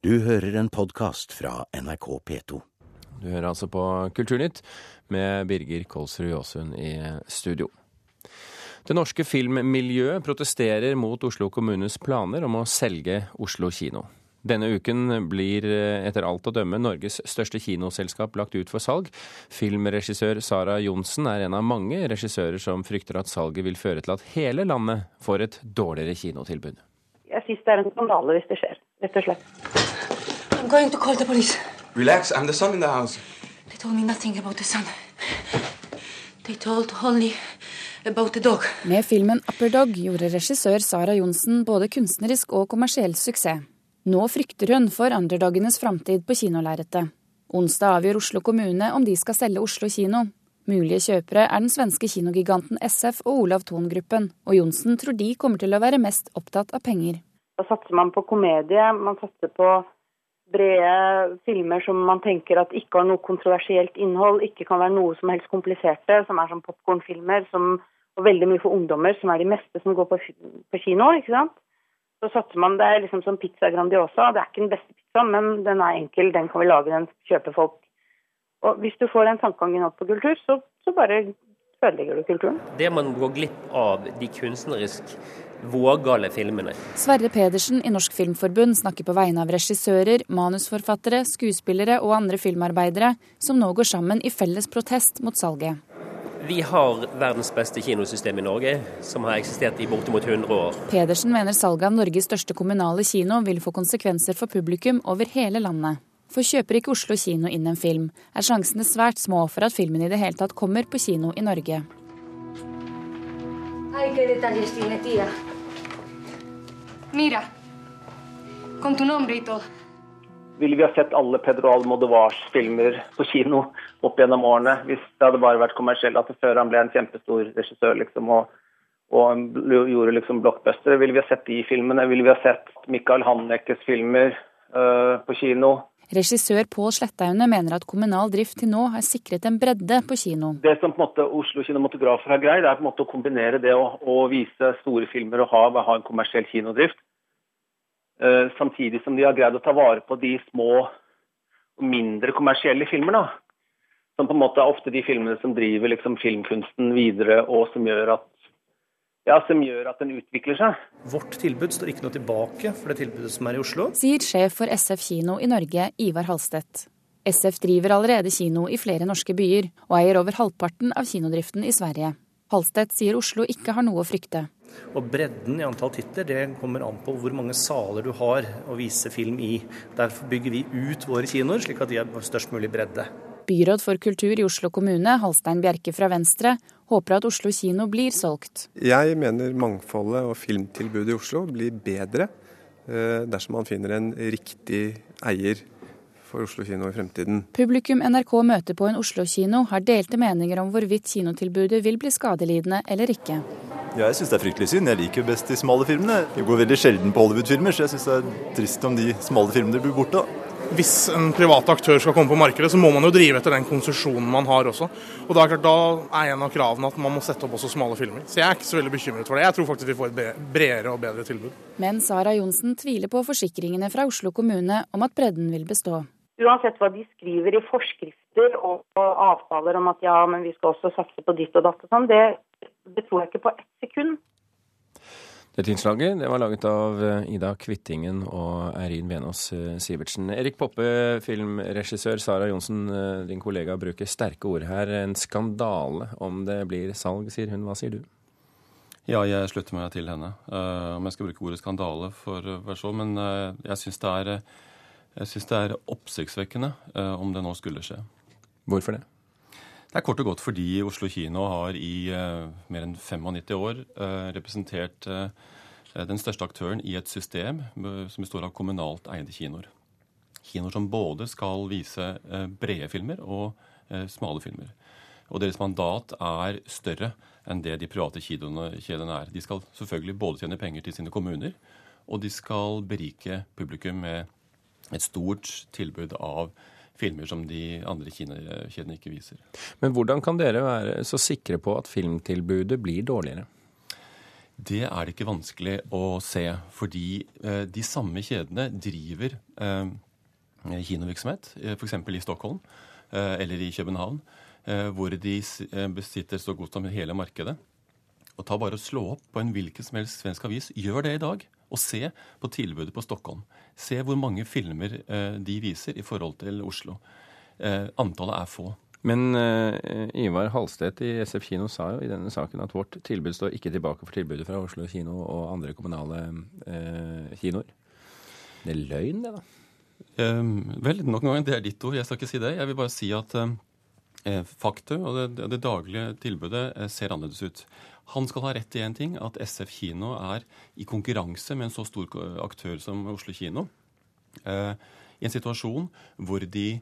Du hører en podkast fra NRK P2. Du hører altså på Kulturnytt med Birger Kolsrud Jåsund i studio. Det norske filmmiljøet protesterer mot Oslo kommunes planer om å selge Oslo kino. Denne uken blir etter alt å dømme Norges største kinoselskap lagt ut for salg. Filmregissør Sara Johnsen er en av mange regissører som frykter at salget vil føre til at hele landet får et dårligere kinotilbud. Jeg syns det er en skandale hvis det skjer, rett og slett. I'm going to call the police. Relax, I'm the son in the house. They told me nothing about the son. They told only about the dog. Med filmen Upper Dog gjorde regissør Sara Johnsen både kunstnerisk og kommersiell suksess. Nå frykter hun for underdogenes framtid på kinolerretet. Onsdag avgjør Oslo kommune om de skal selge Oslo kino. Mulige kjøpere er den svenske kinogiganten SF og Olav Thon-gruppen, og Johnsen tror de kommer til å være mest opptatt av penger. Da satser man på komedie, man satser på brede filmer som man tenker at ikke har noe kontroversielt innhold, ikke kan være noe som helst kompliserte, som er som popkornfilmer, og veldig mye for ungdommer, som er de meste som går på, på kino. ikke sant? Så satser man, Det liksom som pizza Grandiosa. Det er ikke den beste pizzaen, men den er enkel, den kan vi lage, den kjøper folk. Og Hvis du får en tankegangen opp på kultur, så, så bare ødelegger du kulturen. Det man går glipp av de kunstnerisk vågale filmene. Sverre Pedersen i Norsk Filmforbund snakker på vegne av regissører, manusforfattere, skuespillere og andre filmarbeidere som nå går sammen i felles protest mot salget. Vi har verdens beste kinosystem i Norge, som har eksistert i bortimot 100 år. Pedersen mener salget av Norges største kommunale kino vil få konsekvenser for publikum over hele landet. For kjøper ikke Oslo kino inn en film, er sjansene svært små for at filmen i det hele tatt kommer på kino i Norge. Ay, qué detalles tiene, tía. Mira, con tu nombre y todo. Ville vi ha sett alle Pedro Almodovars filmer på kino opp gjennom årene hvis det hadde bare vært kommersielt, at det før han ble en kjempestor regissør liksom, og, og gjorde liksom blockbustere? Ville vi ha sett de filmene? Ville vi ha sett Michael Hannekes filmer uh, på kino? Regissør Pål Slettaune mener at kommunal drift til nå har sikret en bredde på kino. Det som på en måte Oslo kinematografer har greid, er på en måte å kombinere det å, å vise store filmer og ha, ha en kommersiell kinodrift, uh, samtidig som de har greid å ta vare på de små og mindre kommersielle filmene. Som på en måte er ofte de filmene som driver liksom, filmkunsten videre, og som gjør at ja, som gjør at den utvikler seg. Vårt tilbud står ikke noe tilbake for det tilbudet som er i Oslo. Sier sjef for SF kino i Norge, Ivar Halstedt. SF driver allerede kino i flere norske byer, og eier over halvparten av kinodriften i Sverige. Halstedt sier Oslo ikke har noe å frykte. Og Bredden i antall titler det kommer an på hvor mange saler du har å vise film i. Derfor bygger vi ut våre kinoer, slik at de har størst mulig bredde. Byråd for kultur i Oslo kommune, Halstein Bjerke fra Venstre, håper at Oslo kino blir solgt. Jeg mener mangfoldet og filmtilbudet i Oslo blir bedre dersom man finner en riktig eier for Oslo kino i fremtiden. Publikum NRK møter på en Oslo-kino har delte meninger om hvorvidt kinotilbudet vil bli skadelidende eller ikke. Ja, jeg syns det er fryktelig synd. Jeg liker best de smale filmene. Jeg går veldig sjelden på Hollywood-filmer, så jeg syns det er trist om de smale filmene blir borte. Hvis en privat aktør skal komme på markedet, så må man jo drive etter den konsesjonen man har også. Og Da er, klart, da er en av kravene at man må sette opp også smale filmer. Så jeg er ikke så veldig bekymret for det. Jeg tror faktisk vi får et bredere og bedre tilbud. Men Sara Johnsen tviler på forsikringene fra Oslo kommune om at bredden vil bestå. Uansett hva de skriver i forskrifter og avtaler om at ja, men vi skal også satse på ditt og datt og sånn, det, det tror jeg ikke på ett sekund. Dette innslaget det var laget av Ida Kvittingen og Eirin Venås Sivertsen. Erik Poppe, filmregissør. Sara Johnsen, din kollega, bruker sterke ord her. En skandale om det blir salg, sier hun. Hva sier du? Ja, jeg slutter meg til henne. Om jeg skal bruke ordet skandale for å være så, men jeg syns det det er oppsiktsvekkende om det nå skulle skje. Hvorfor det? Det er kort og godt fordi Oslo kino har i uh, mer enn 95 år uh, representert uh, den største aktøren i et system som består av kommunalt eide kinoer. Kinoer som både skal vise brede filmer og smale filmer. Og deres mandat er større enn det de private kjedene er. De skal selvfølgelig både tjene penger til sine kommuner, og de skal berike publikum med et stort tilbud av filmer som de andre kinokjedene ikke viser. Men hvordan kan dere være så sikre på at filmtilbudet blir dårligere? Det er det ikke vanskelig å se, fordi eh, de samme kjedene driver eh, kinovirksomhet, eh, f.eks. i Stockholm eh, eller i København, eh, hvor de besitter så godt som hele markedet. Og ta bare og Slå opp på en hvilken som helst svensk avis. Gjør det i dag. Og se på tilbudet på Stockholm. Se hvor mange filmer eh, de viser i forhold til Oslo. Eh, antallet er få. Men uh, Ivar Halstedt i SF kino sa jo i denne saken at vårt tilbud står ikke tilbake for tilbudet fra Oslo kino og andre kommunale kinoer. Det er løgn, det, da? Vel, nok en gang, det er ditt ord. Jeg skal ikke si det. Jeg vil bare si at faktum og det, det, daglige tilbudet ser annerledes ut. Han skal ha rett i én ting, at SF kino er i konkurranse med en så stor aktør som Oslo kino. Uh, I en situasjon hvor, de,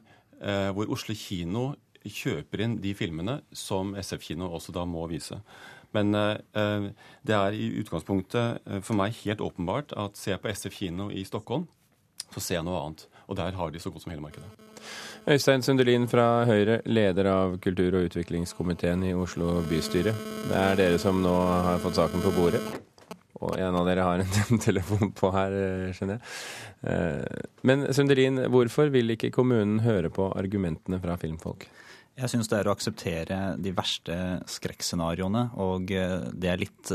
hvor Oslo kino kjøper inn de filmene som SF kino også da må vise. Men eh, det er i utgangspunktet eh, for meg helt åpenbart at ser jeg på SF kino i Stockholm, så ser jeg noe annet. Og der har de så godt som hele markedet. Øystein Sundelin fra Høyre, leder av kultur- og utviklingskomiteen i Oslo bystyre. Det er dere som nå har fått saken på bordet. Og en av dere har en telefon på her, eh, skjønner jeg. Men Sundelin, hvorfor vil ikke kommunen høre på argumentene fra filmfolk? Jeg syns det er å akseptere de verste skrekkscenarioene, og eh, det er litt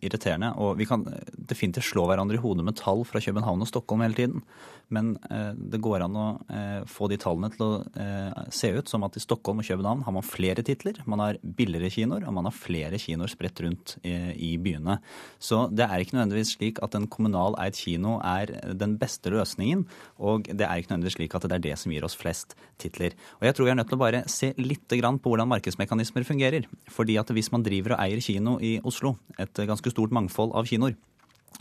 irriterende. Og vi kan definitivt slå hverandre i hodet med tall fra København og Stockholm hele tiden. Men uh, det går an å uh, få de tallene til å se ut som at i Stockholm og København har man flere titler, man har billigere kinoer, og man har flere kinoer spredt rundt i byene. Så det er ikke nødvendigvis slik at en kommunal eid kino er den beste løsningen, og det er ikke nødvendigvis slik at det er det som gir oss flest titler. Og jeg tror vi er nødt til å bare se litt på hvordan markedsmekanismer fungerer. Fordi at hvis man driver og eier kino i Oslo, et ganske stort mangfold av kinoer,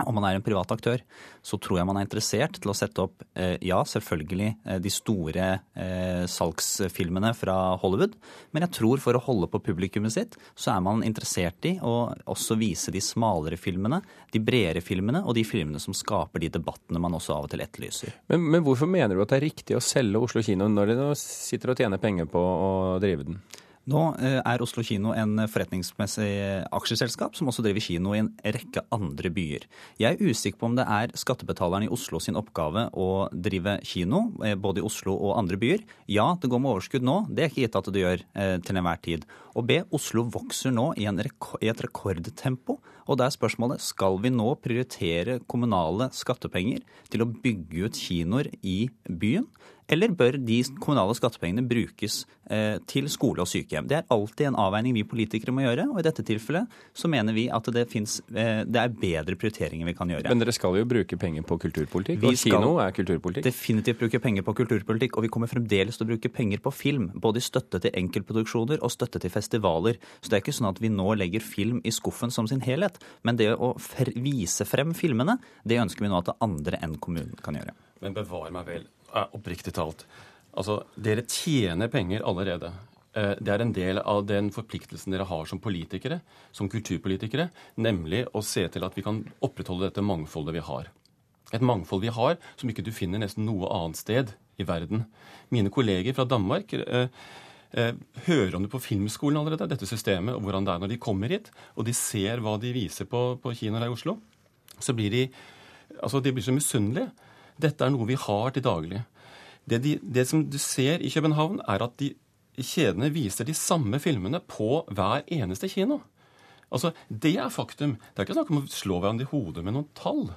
om man er en privat aktør, så tror jeg man er interessert til å sette opp, eh, ja, selvfølgelig eh, de store eh, salgsfilmene fra Hollywood, men jeg tror for å holde på publikummet sitt, så er man interessert i å også vise de smalere filmene, de bredere filmene og de filmene som skaper de debattene man også av og til etterlyser. Men, men hvorfor mener du at det er riktig å selge Oslo kino når de nå sitter og tjener penger på å drive den? Nå eh, er Oslo kino en forretningsmessig aksjeselskap som også driver kino i en rekke andre byer. Jeg er usikker på om det er skattebetalerne i Oslo sin oppgave å drive kino, eh, både i Oslo og andre byer. Ja, det går med overskudd nå, det er ikke gitt at det gjør eh, til enhver tid. Og B, Oslo vokser nå i, i et rekordtempo. Og da er spørsmålet skal vi nå prioritere kommunale skattepenger til å bygge ut kinoer i byen? Eller bør de kommunale skattepengene brukes eh, til skole og sykehjem? Det er alltid en avveining vi politikere må gjøre, og i dette tilfellet så mener vi at det, finnes, eh, det er bedre prioriteringer vi kan gjøre. Men dere skal jo bruke penger på kulturpolitikk, vi og kino er kulturpolitikk? Definitivt bruke penger på kulturpolitikk, og vi kommer fremdeles til å bruke penger på film. Både i støtte til enkeltproduksjoner og støtte til festivaler. Så det er ikke sånn at vi nå legger film i skuffen som sin helhet, men det å vise frem filmene, det ønsker vi nå at andre enn kommunen kan gjøre. Men bevar meg vel oppriktig talt. Altså, dere tjener penger allerede. Eh, det er en del av den forpliktelsen dere har som politikere, som kulturpolitikere, nemlig å se til at vi kan opprettholde dette mangfoldet vi har. Et mangfold vi har som ikke du finner nesten noe annet sted i verden. Mine kolleger fra Danmark eh, eh, hører om det på filmskolen allerede, dette systemet, og hvordan det er når de kommer hit, og de ser hva de viser på, på kinoer her i Oslo. Så blir de, altså de blir så misunnelige. Dette er noe vi har til daglig. Det, de, det som du ser i København, er at de kjedene viser de samme filmene på hver eneste kino. Altså, Det er faktum. Det er ikke snakk om å slå hverandre i hodet med noen tall.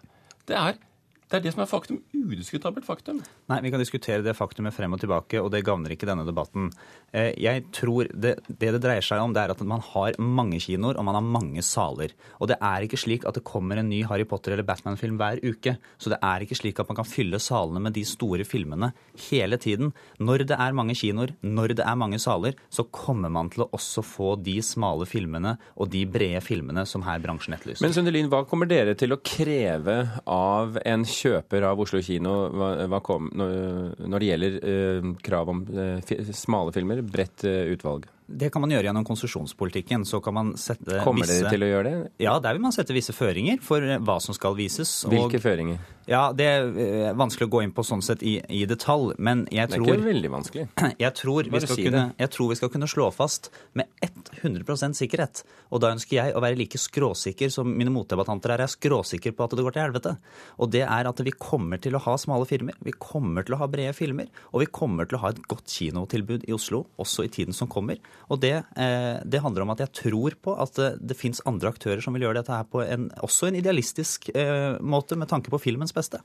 Det er det er det som er faktum. Udiskutabelt faktum. Nei, vi kan diskutere det faktumet frem og tilbake, og det gagner ikke denne debatten. Eh, jeg tror det, det, det dreier seg om, det er at man har mange kinoer, og man har mange saler. Og det er ikke slik at det kommer en ny Harry Potter- eller Batman-film hver uke. Så det er ikke slik at man kan fylle salene med de store filmene hele tiden. Når det er mange kinoer, når det er mange saler, så kommer man til å også få de smale filmene og de brede filmene som her bransjen etterlyser. Men Sundelin, hva kommer dere til å kreve av en kjøper av Oslo kino hva, hva kom, når, det gjelder eh, krav om eh, smale filmer, bredt eh, utvalg? Det kan man gjøre gjennom konsesjonspolitikken. Så kan man sette Kommer visse dere til å gjøre det? Ja, der vil man sette visse føringer for eh, hva som skal vises. Hvilke føringer? Ja, Det er eh, vanskelig å gå inn på sånn sett i, i detalj, men jeg tror Det er ikke veldig vanskelig. Jeg tror, vi skal si kunne, jeg tror vi skal kunne slå fast med 100% sikkerhet, og da ønsker jeg å være like skråsikker som mine motdebattanter er, er skråsikker på at det går til helvete. Og det er at vi kommer til å ha smale filmer, vi kommer til å ha brede filmer, og vi kommer til å ha et godt kinotilbud i Oslo også i tiden som kommer. Og det, eh, det handler om at jeg tror på at det, det fins andre aktører som vil gjøre dette her på en, også en idealistisk eh, måte med tanke på filmens beste.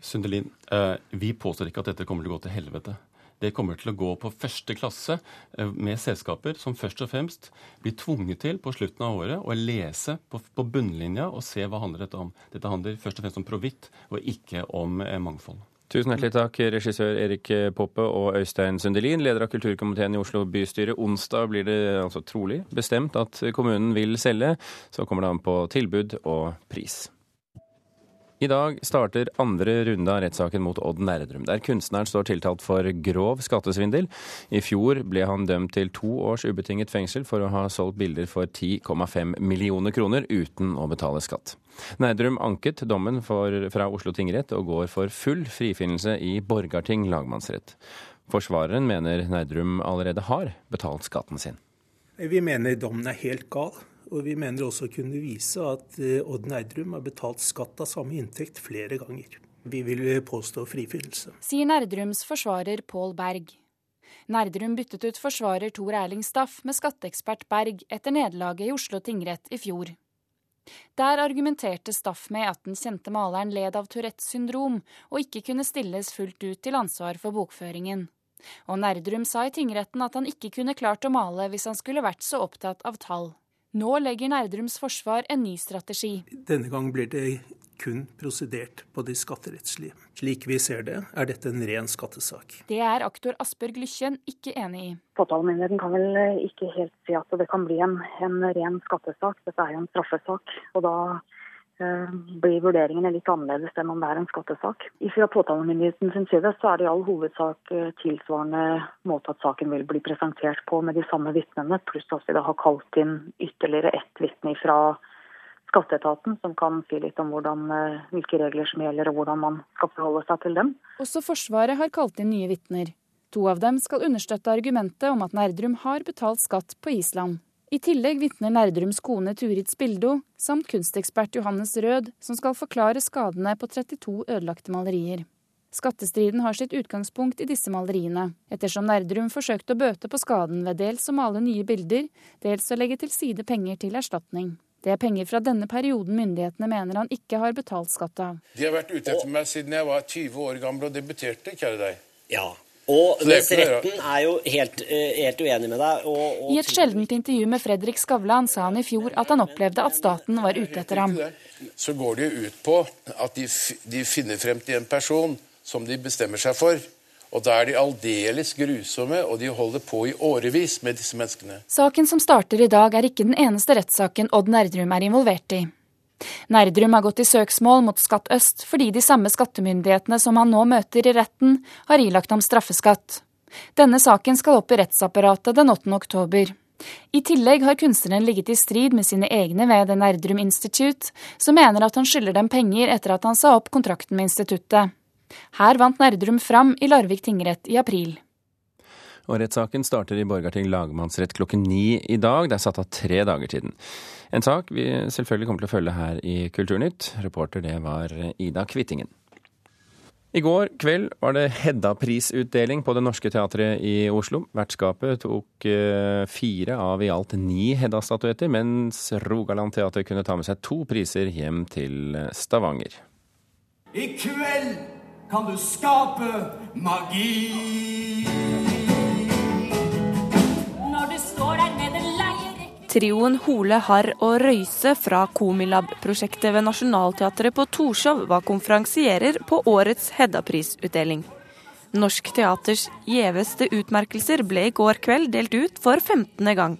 Sundelin, eh, vi påstår ikke at dette kommer til å gå til helvete. Det kommer til å gå på første klasse med selskaper som først og fremst blir tvunget til på slutten av året å lese på, på bunnlinja og se hva handler dette om. Dette handler først og fremst om provitt, og ikke om mangfold. Tusen hjertelig takk, regissør Erik Poppe og Øystein Sundelin, leder av kulturkomiteen i Oslo bystyre. Onsdag blir det altså trolig bestemt at kommunen vil selge. Så kommer det an på tilbud og pris. I dag starter andre runde av rettssaken mot Odd Nerdrum, der kunstneren står tiltalt for grov skattesvindel. I fjor ble han dømt til to års ubetinget fengsel for å ha solgt bilder for 10,5 millioner kroner uten å betale skatt. Nerdrum anket dommen for, fra Oslo tingrett og går for full frifinnelse i Borgarting lagmannsrett. Forsvareren mener Nerdrum allerede har betalt skatten sin. Vi mener dommen er helt gal. Og vi mener også å kunne vise at eh, Odd Nerdrum har betalt skatt av samme inntekt flere ganger. Vi vil påstå frifinnelse. Sier Nerdrums forsvarer Pål Berg. Nerdrum byttet ut forsvarer Tor Erling Staff med skatteekspert Berg etter nederlaget i Oslo tingrett i fjor. Der argumenterte Staff med at den kjente maleren led av Tourettes syndrom og ikke kunne stilles fullt ut til ansvar for bokføringen. Og Nerdrum sa i tingretten at han ikke kunne klart å male hvis han skulle vært så opptatt av tall. Nå legger Nerdrums forsvar en ny strategi. Denne gang blir det kun prosedert på de skatterettslige. Slik vi ser det, er dette en ren skattesak. Det er aktor Asbjørg Lykkjen ikke enig i. Påtalemyndigheten kan vel ikke helt si at det kan bli en, en ren skattesak. Dette er jo en straffesak. og da Eh, blir vurderingene litt annerledes enn om det er en skattesak. Fra påtalemyndigheten sin side så er det i all hovedsak eh, tilsvarende måte at saken vil bli presentert på med de samme vitnene, pluss at vi da har kalt inn ytterligere ett vitne fra skatteetaten, som kan si litt om hvordan, eh, hvilke regler som gjelder og hvordan man skal forholde seg til dem. Også Forsvaret har kalt inn nye vitner. To av dem skal understøtte argumentet om at Nerdrum har betalt skatt på Island. I tillegg vitner Nerdrums kone Turid Spildo samt kunstekspert Johannes Rød, som skal forklare skadene på 32 ødelagte malerier. Skattestriden har sitt utgangspunkt i disse maleriene, ettersom Nerdrum forsøkte å bøte på skaden ved dels å male nye bilder, dels å legge til side penger til erstatning. Det er penger fra denne perioden myndighetene mener han ikke har betalt skatt av. De har vært ute etter meg siden jeg var 20 år gammel og debuterte, kjære deg. Ja, og mens retten er jo helt, eh, helt uenig med deg. Og, og I et sjeldent intervju med Fredrik Skavlan sa han i fjor at han opplevde at staten var ute etter ham. Så går det jo ut på at de, de finner frem til en person som de bestemmer seg for. Og da er de aldeles grusomme, og de holder på i årevis med disse menneskene. Saken som starter i dag, er ikke den eneste rettssaken Odd Nerdrum er involvert i. Nerdrum har gått i søksmål mot Skatt øst fordi de samme skattemyndighetene som han nå møter i retten, har ilagt ham straffeskatt. Denne saken skal opp i rettsapparatet den 8. oktober. I tillegg har kunstneren ligget i strid med sine egne ved Nerdrum Institute, som mener at han skylder dem penger etter at han sa opp kontrakten med instituttet. Her vant Nerdrum fram i Larvik tingrett i april. Og rettssaken starter i Borgarting lagmannsrett klokken ni i dag. Det er satt av tre dager til den. En sak vi selvfølgelig kommer til å følge her i Kulturnytt. Reporter det var Ida Kvittingen. I går kveld var det Hedda-prisutdeling på Det Norske Teatret i Oslo. Vertskapet tok eh, fire av i alt ni Hedda-statuetter, mens Rogaland Teater kunne ta med seg to priser hjem til Stavanger. I kveld kan du skape magi. Trioen Hole, Harr og Røise fra Komilab-prosjektet ved Nationaltheatret på Torshov var konferansierer på årets Hedda-prisutdeling. Norsk Teaters gjeveste utmerkelser ble i går kveld delt ut for 15. gang.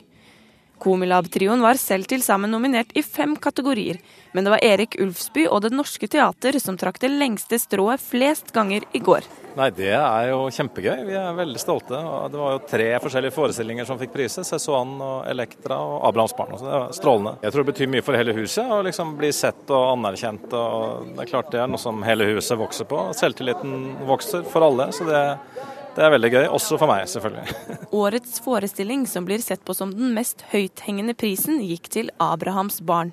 Komilab-trioen var selv til sammen nominert i fem kategorier, men det var Erik Ulfsby og Det Norske Teater som trakk det lengste strået flest ganger i går. Nei, Det er jo kjempegøy. Vi er veldig stolte. Det var jo tre forskjellige forestillinger som fikk priser. Sesuan og Elektra og Abrahamsbarn. Så det var strålende. Jeg tror det betyr mye for hele huset å liksom bli sett og anerkjent. og Det er klart det er noe som hele huset vokser på. Selvtilliten vokser for alle. så det det er veldig gøy, også for meg, selvfølgelig. Årets forestilling, som blir sett på som den mest høythengende prisen, gikk til Abrahams barn.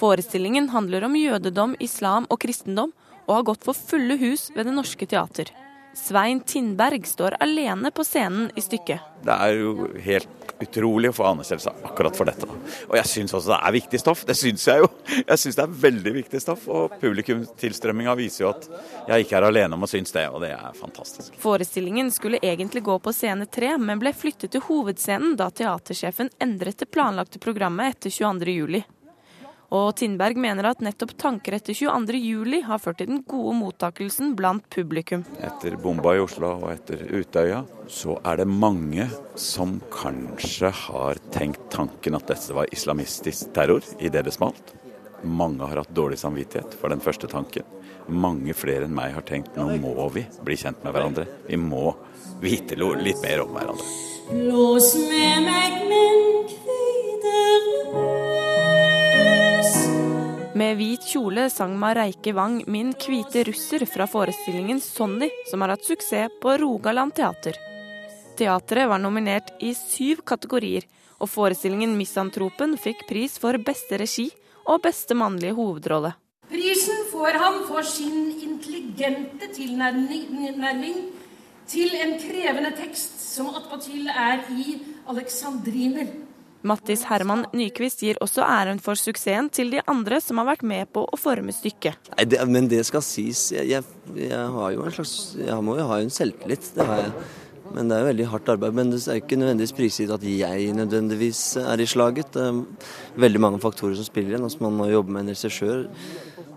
Forestillingen handler om jødedom, islam og kristendom, og har gått for fulle hus ved Det Norske Teater. Svein Tindberg står alene på scenen i stykket. Det er jo helt utrolig å få anerkjennelse akkurat for dette. Og jeg syns også det er viktig stoff. Det syns jeg jo. Jeg syns det er veldig viktig stoff. Og publikumstilstrømminga viser jo at jeg ikke er alene om å synes det, og det er fantastisk. Forestillingen skulle egentlig gå på scene tre, men ble flyttet til hovedscenen da teatersjefen endret det planlagte programmet etter 22. Og Tindberg mener at nettopp tanker etter 22.07 har ført til den gode mottakelsen blant publikum. Etter bomba i Oslo og etter Utøya, så er det mange som kanskje har tenkt tanken at dette var islamistisk terror idet det smalt. Mange har hatt dårlig samvittighet for den første tanken. Mange flere enn meg har tenkt nå må vi bli kjent med hverandre. Vi må vite litt mer om hverandre. Lås med meg min Hvit kjole sang Mareike Wang 'Min hvite russer' fra forestillingen 'Sonny', som har hatt suksess på Rogaland teater. Teatret var nominert i syv kategorier, og forestillingen 'Misantropen' fikk pris for beste regi og beste mannlige hovedrolle. Prisen får han for sin intelligente tilnærming til en krevende tekst som attpåtil er i alexandriner. Mattis Herman Nyquist gir også æren for suksessen til de andre som har vært med på å forme stykket. Nei, det, men det skal sies. Jeg, jeg, jeg, har jo en slags Jeg må jo ha en selvtillit. Det har jeg. Men det er jo veldig hardt arbeid. Men det er ikke nødvendigvis prisgitt at jeg nødvendigvis er i slaget. Det er veldig mange faktorer som spiller inn. Altså man må jobbe med en regissør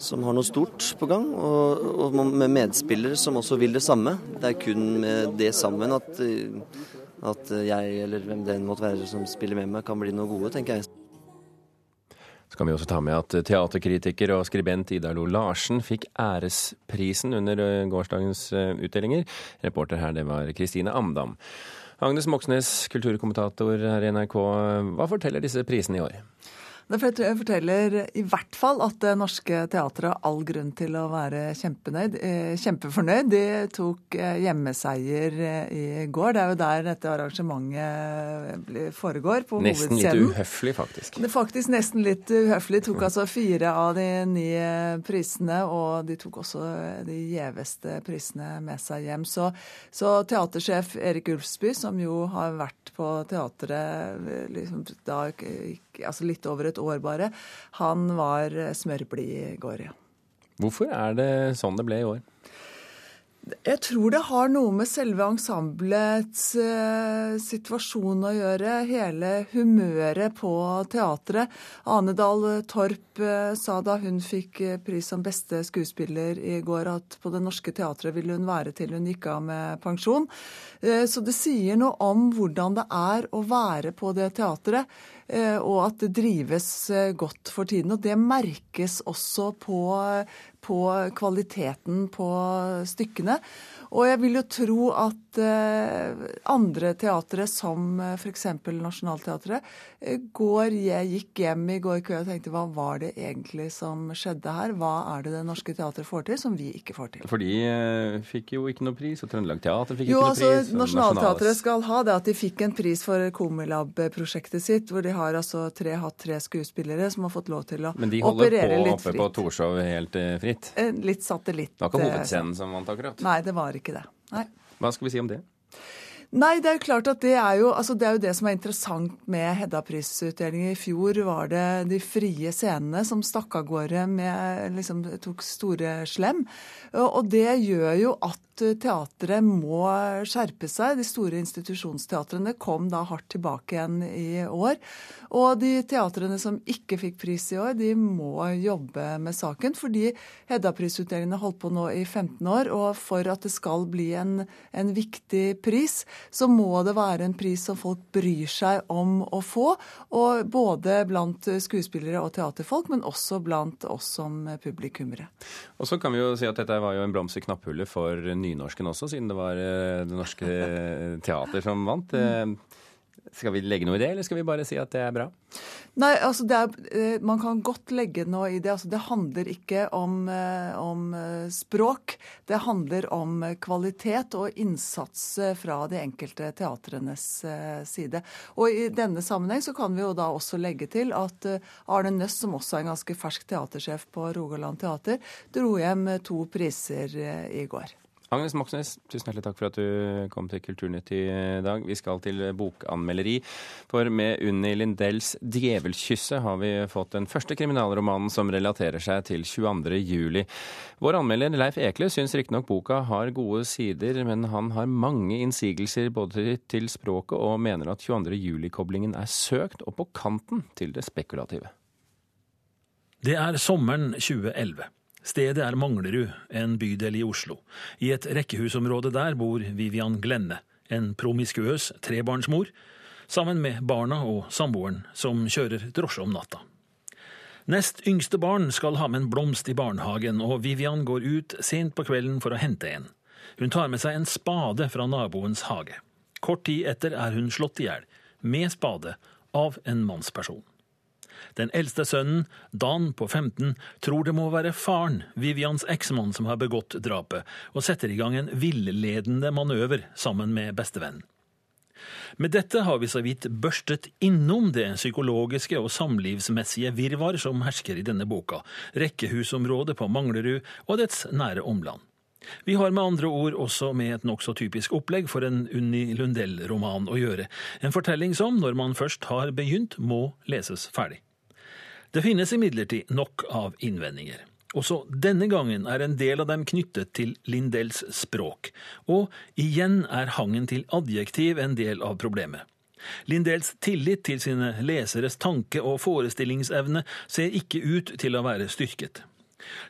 som har noe stort på gang, og, og med medspillere som også vil det samme. Det er kun med det sammen at at jeg eller hvem det måtte være som spiller med meg, kan bli noe gode, tenker jeg. Så kan vi også ta med at teaterkritiker og skribent Ida Lo Larsen fikk æresprisen under eh, gårsdagens eh, utdelinger. Reporter her, det var Kristine Amdam. Agnes Moxnes, kulturkommentator her i NRK. Hva forteller disse prisene i år? Det forteller i hvert fall at Det Norske Teatret har all grunn til å være eh, kjempefornøyd. De tok eh, hjemmeseier eh, i går. Det er jo der dette arrangementet foregår, på nesten hovedscenen. Nesten litt uhøflig, faktisk. Det er faktisk nesten litt uhøflig. De tok altså fire av de nye prisene, og de tok også de gjeveste prisene med seg hjem. Så, så teatersjef Erik Ulfsby, som jo har vært på teatret liksom, da, altså litt over et år bare. Han var smørblid i går, ja. Hvorfor er det sånn det ble i år? Jeg tror det har noe med selve ensemblets uh, situasjon å gjøre. Hele humøret på teatret. Ane Dahl Torp uh, sa da hun fikk uh, pris som beste skuespiller i går, at på Det Norske Teatret ville hun være til hun gikk av med pensjon. Så det sier noe om hvordan det er å være på det teatret. Eh, og at det drives eh, godt for tiden. Og det merkes også på, på kvaliteten på stykkene. Og jeg vil jo tro at eh, andre teatre, som eh, f.eks. Nationaltheatret, eh, går, jeg gikk hjem i går kveld og tenkte hva var det egentlig som skjedde her? Hva er det Det Norske Teatret får til som vi ikke får til? For de fikk jo ikke noe pris, og Trøndelag Teater fikk jo, ikke altså, noe pris. Nationaltheatret skal ha det at de fikk en pris for Komilab-prosjektet sitt, hvor de har altså tre, hatt tre skuespillere som har fått lov til å operere litt fritt. Men de holder på oppe på Torshov helt fritt? Litt satellitt. Det var ikke hovedscenen som vant akkurat? Nei, det var ikke ikke det. Nei. Hva skal vi si om det? Nei, det er jo klart at det er jo, altså det er jo det som er interessant med Hedda-prisutdelingen. I fjor var det de frie scenene som stakk av gårde med liksom tok store slem. Og det gjør jo at teatret må skjerpe seg. De store institusjonsteatrene kom da hardt tilbake igjen i år. Og de teatrene som ikke fikk pris i år, de må jobbe med saken. Fordi Hedda-prisutdelingen har holdt på nå i 15 år. Og for at det skal bli en, en viktig pris, så må det være en pris som folk bryr seg om å få. Og både blant skuespillere og teaterfolk, men også blant oss som publikummere. Og så kan vi jo si at dette var jo en blomst i knapphullet for nynorsken også, siden det var eh, Det Norske Teater som vant. Mm. Skal vi legge noe i det, eller skal vi bare si at det er bra? Nei, altså er, eh, Man kan godt legge noe i det. Altså det handler ikke om, eh, om, eh, språk. Det handler om kvalitet og innsats fra de enkelte teatrenes side. Og I denne sammenheng så kan vi jo da også legge til at Arne Nøss, som også er en ganske fersk teatersjef på Rogaland teater, dro hjem to priser i går. Agnes Moxnes, tusen hjertelig takk for at du kom til Kulturnytt i dag. Vi skal til bokanmelderi. For med Unni Lindells 'Djevelkysset' har vi fått den første kriminalromanen som relaterer seg til 22. juli. Vår anmelder Leif Ekle syns riktignok boka har gode sider, men han har mange innsigelser både til språket og mener at 22. juli-koblingen er søkt og på kanten til det spekulative. Det er sommeren 2011. Stedet er Manglerud, en bydel i Oslo. I et rekkehusområde der bor Vivian Glenne, en promiskuøs trebarnsmor, sammen med barna og samboeren, som kjører drosje om natta. Nest yngste barn skal ha med en blomst i barnehagen, og Vivian går ut sent på kvelden for å hente en. Hun tar med seg en spade fra naboens hage. Kort tid etter er hun slått i hjel, med spade, av en mannsperson. Den eldste sønnen, Dan på 15, tror det må være faren, Vivians eksmann, som har begått drapet, og setter i gang en villedende manøver sammen med bestevennen. Med dette har vi så vidt børstet innom det psykologiske og samlivsmessige virvar som hersker i denne boka, rekkehusområdet på Manglerud og dets nære omland. Vi har med andre ord også med et nokså typisk opplegg for en Unni Lundell-roman å gjøre, en fortelling som, når man først har begynt, må leses ferdig. Det finnes imidlertid nok av innvendinger. Også denne gangen er en del av dem knyttet til Lindells språk, og igjen er hangen til adjektiv en del av problemet. Lindells tillit til sine leseres tanke- og forestillingsevne ser ikke ut til å være styrket.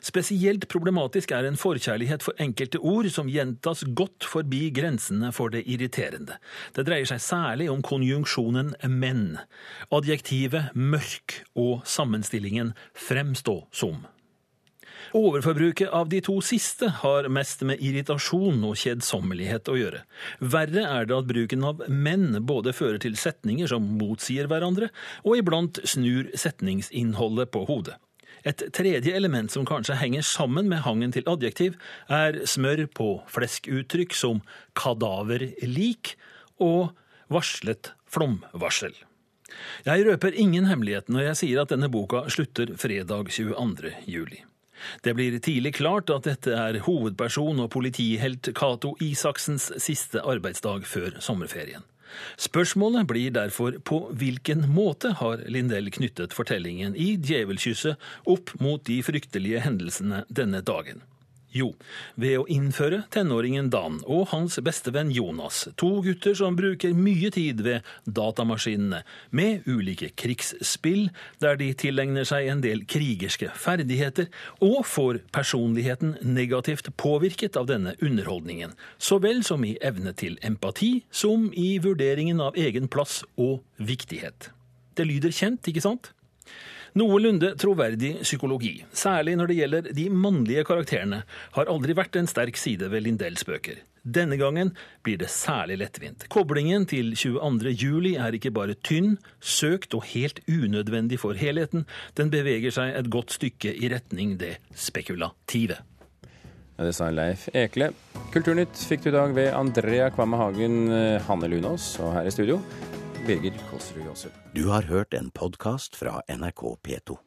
Spesielt problematisk er en forkjærlighet for enkelte ord som gjentas godt forbi grensene for det irriterende. Det dreier seg særlig om konjunksjonen men, adjektivet mørk og sammenstillingen fremstå som. Overforbruket av de to siste har mest med irritasjon og kjedsommelighet å gjøre. Verre er det at bruken av menn både fører til setninger som motsier hverandre, og iblant snur setningsinnholdet på hodet. Et tredje element som kanskje henger sammen med hangen til adjektiv, er smør på fleskuttrykk som kadaverlik og varslet flomvarsel. Jeg røper ingen hemmelighet når jeg sier at denne boka slutter fredag 22. juli. Det blir tidlig klart at dette er hovedperson og politihelt Cato Isaksens siste arbeidsdag før sommerferien. Spørsmålet blir derfor på hvilken måte har Lindell knyttet fortellingen i Djevelkysset opp mot de fryktelige hendelsene denne dagen? Jo, ved å innføre tenåringen Dan og hans bestevenn Jonas, to gutter som bruker mye tid ved datamaskinene, med ulike krigsspill, der de tilegner seg en del krigerske ferdigheter, og får personligheten negativt påvirket av denne underholdningen, så vel som i evne til empati, som i vurderingen av egen plass og viktighet. Det lyder kjent, ikke sant? Noenlunde troverdig psykologi, særlig når det gjelder de mannlige karakterene, har aldri vært en sterk side ved Lindells bøker. Denne gangen blir det særlig lettvint. Koblingen til 22. juli er ikke bare tynn, søkt og helt unødvendig for helheten, den beveger seg et godt stykke i retning det spekulative. Ja, det sa Leif Ekle. Kulturnytt fikk du i dag ved Andrea Kvamme Hagen, eh, Hanne Lunås og her i studio Birger Kolsrud Jåsund. Du har hørt en podkast fra NRK P2.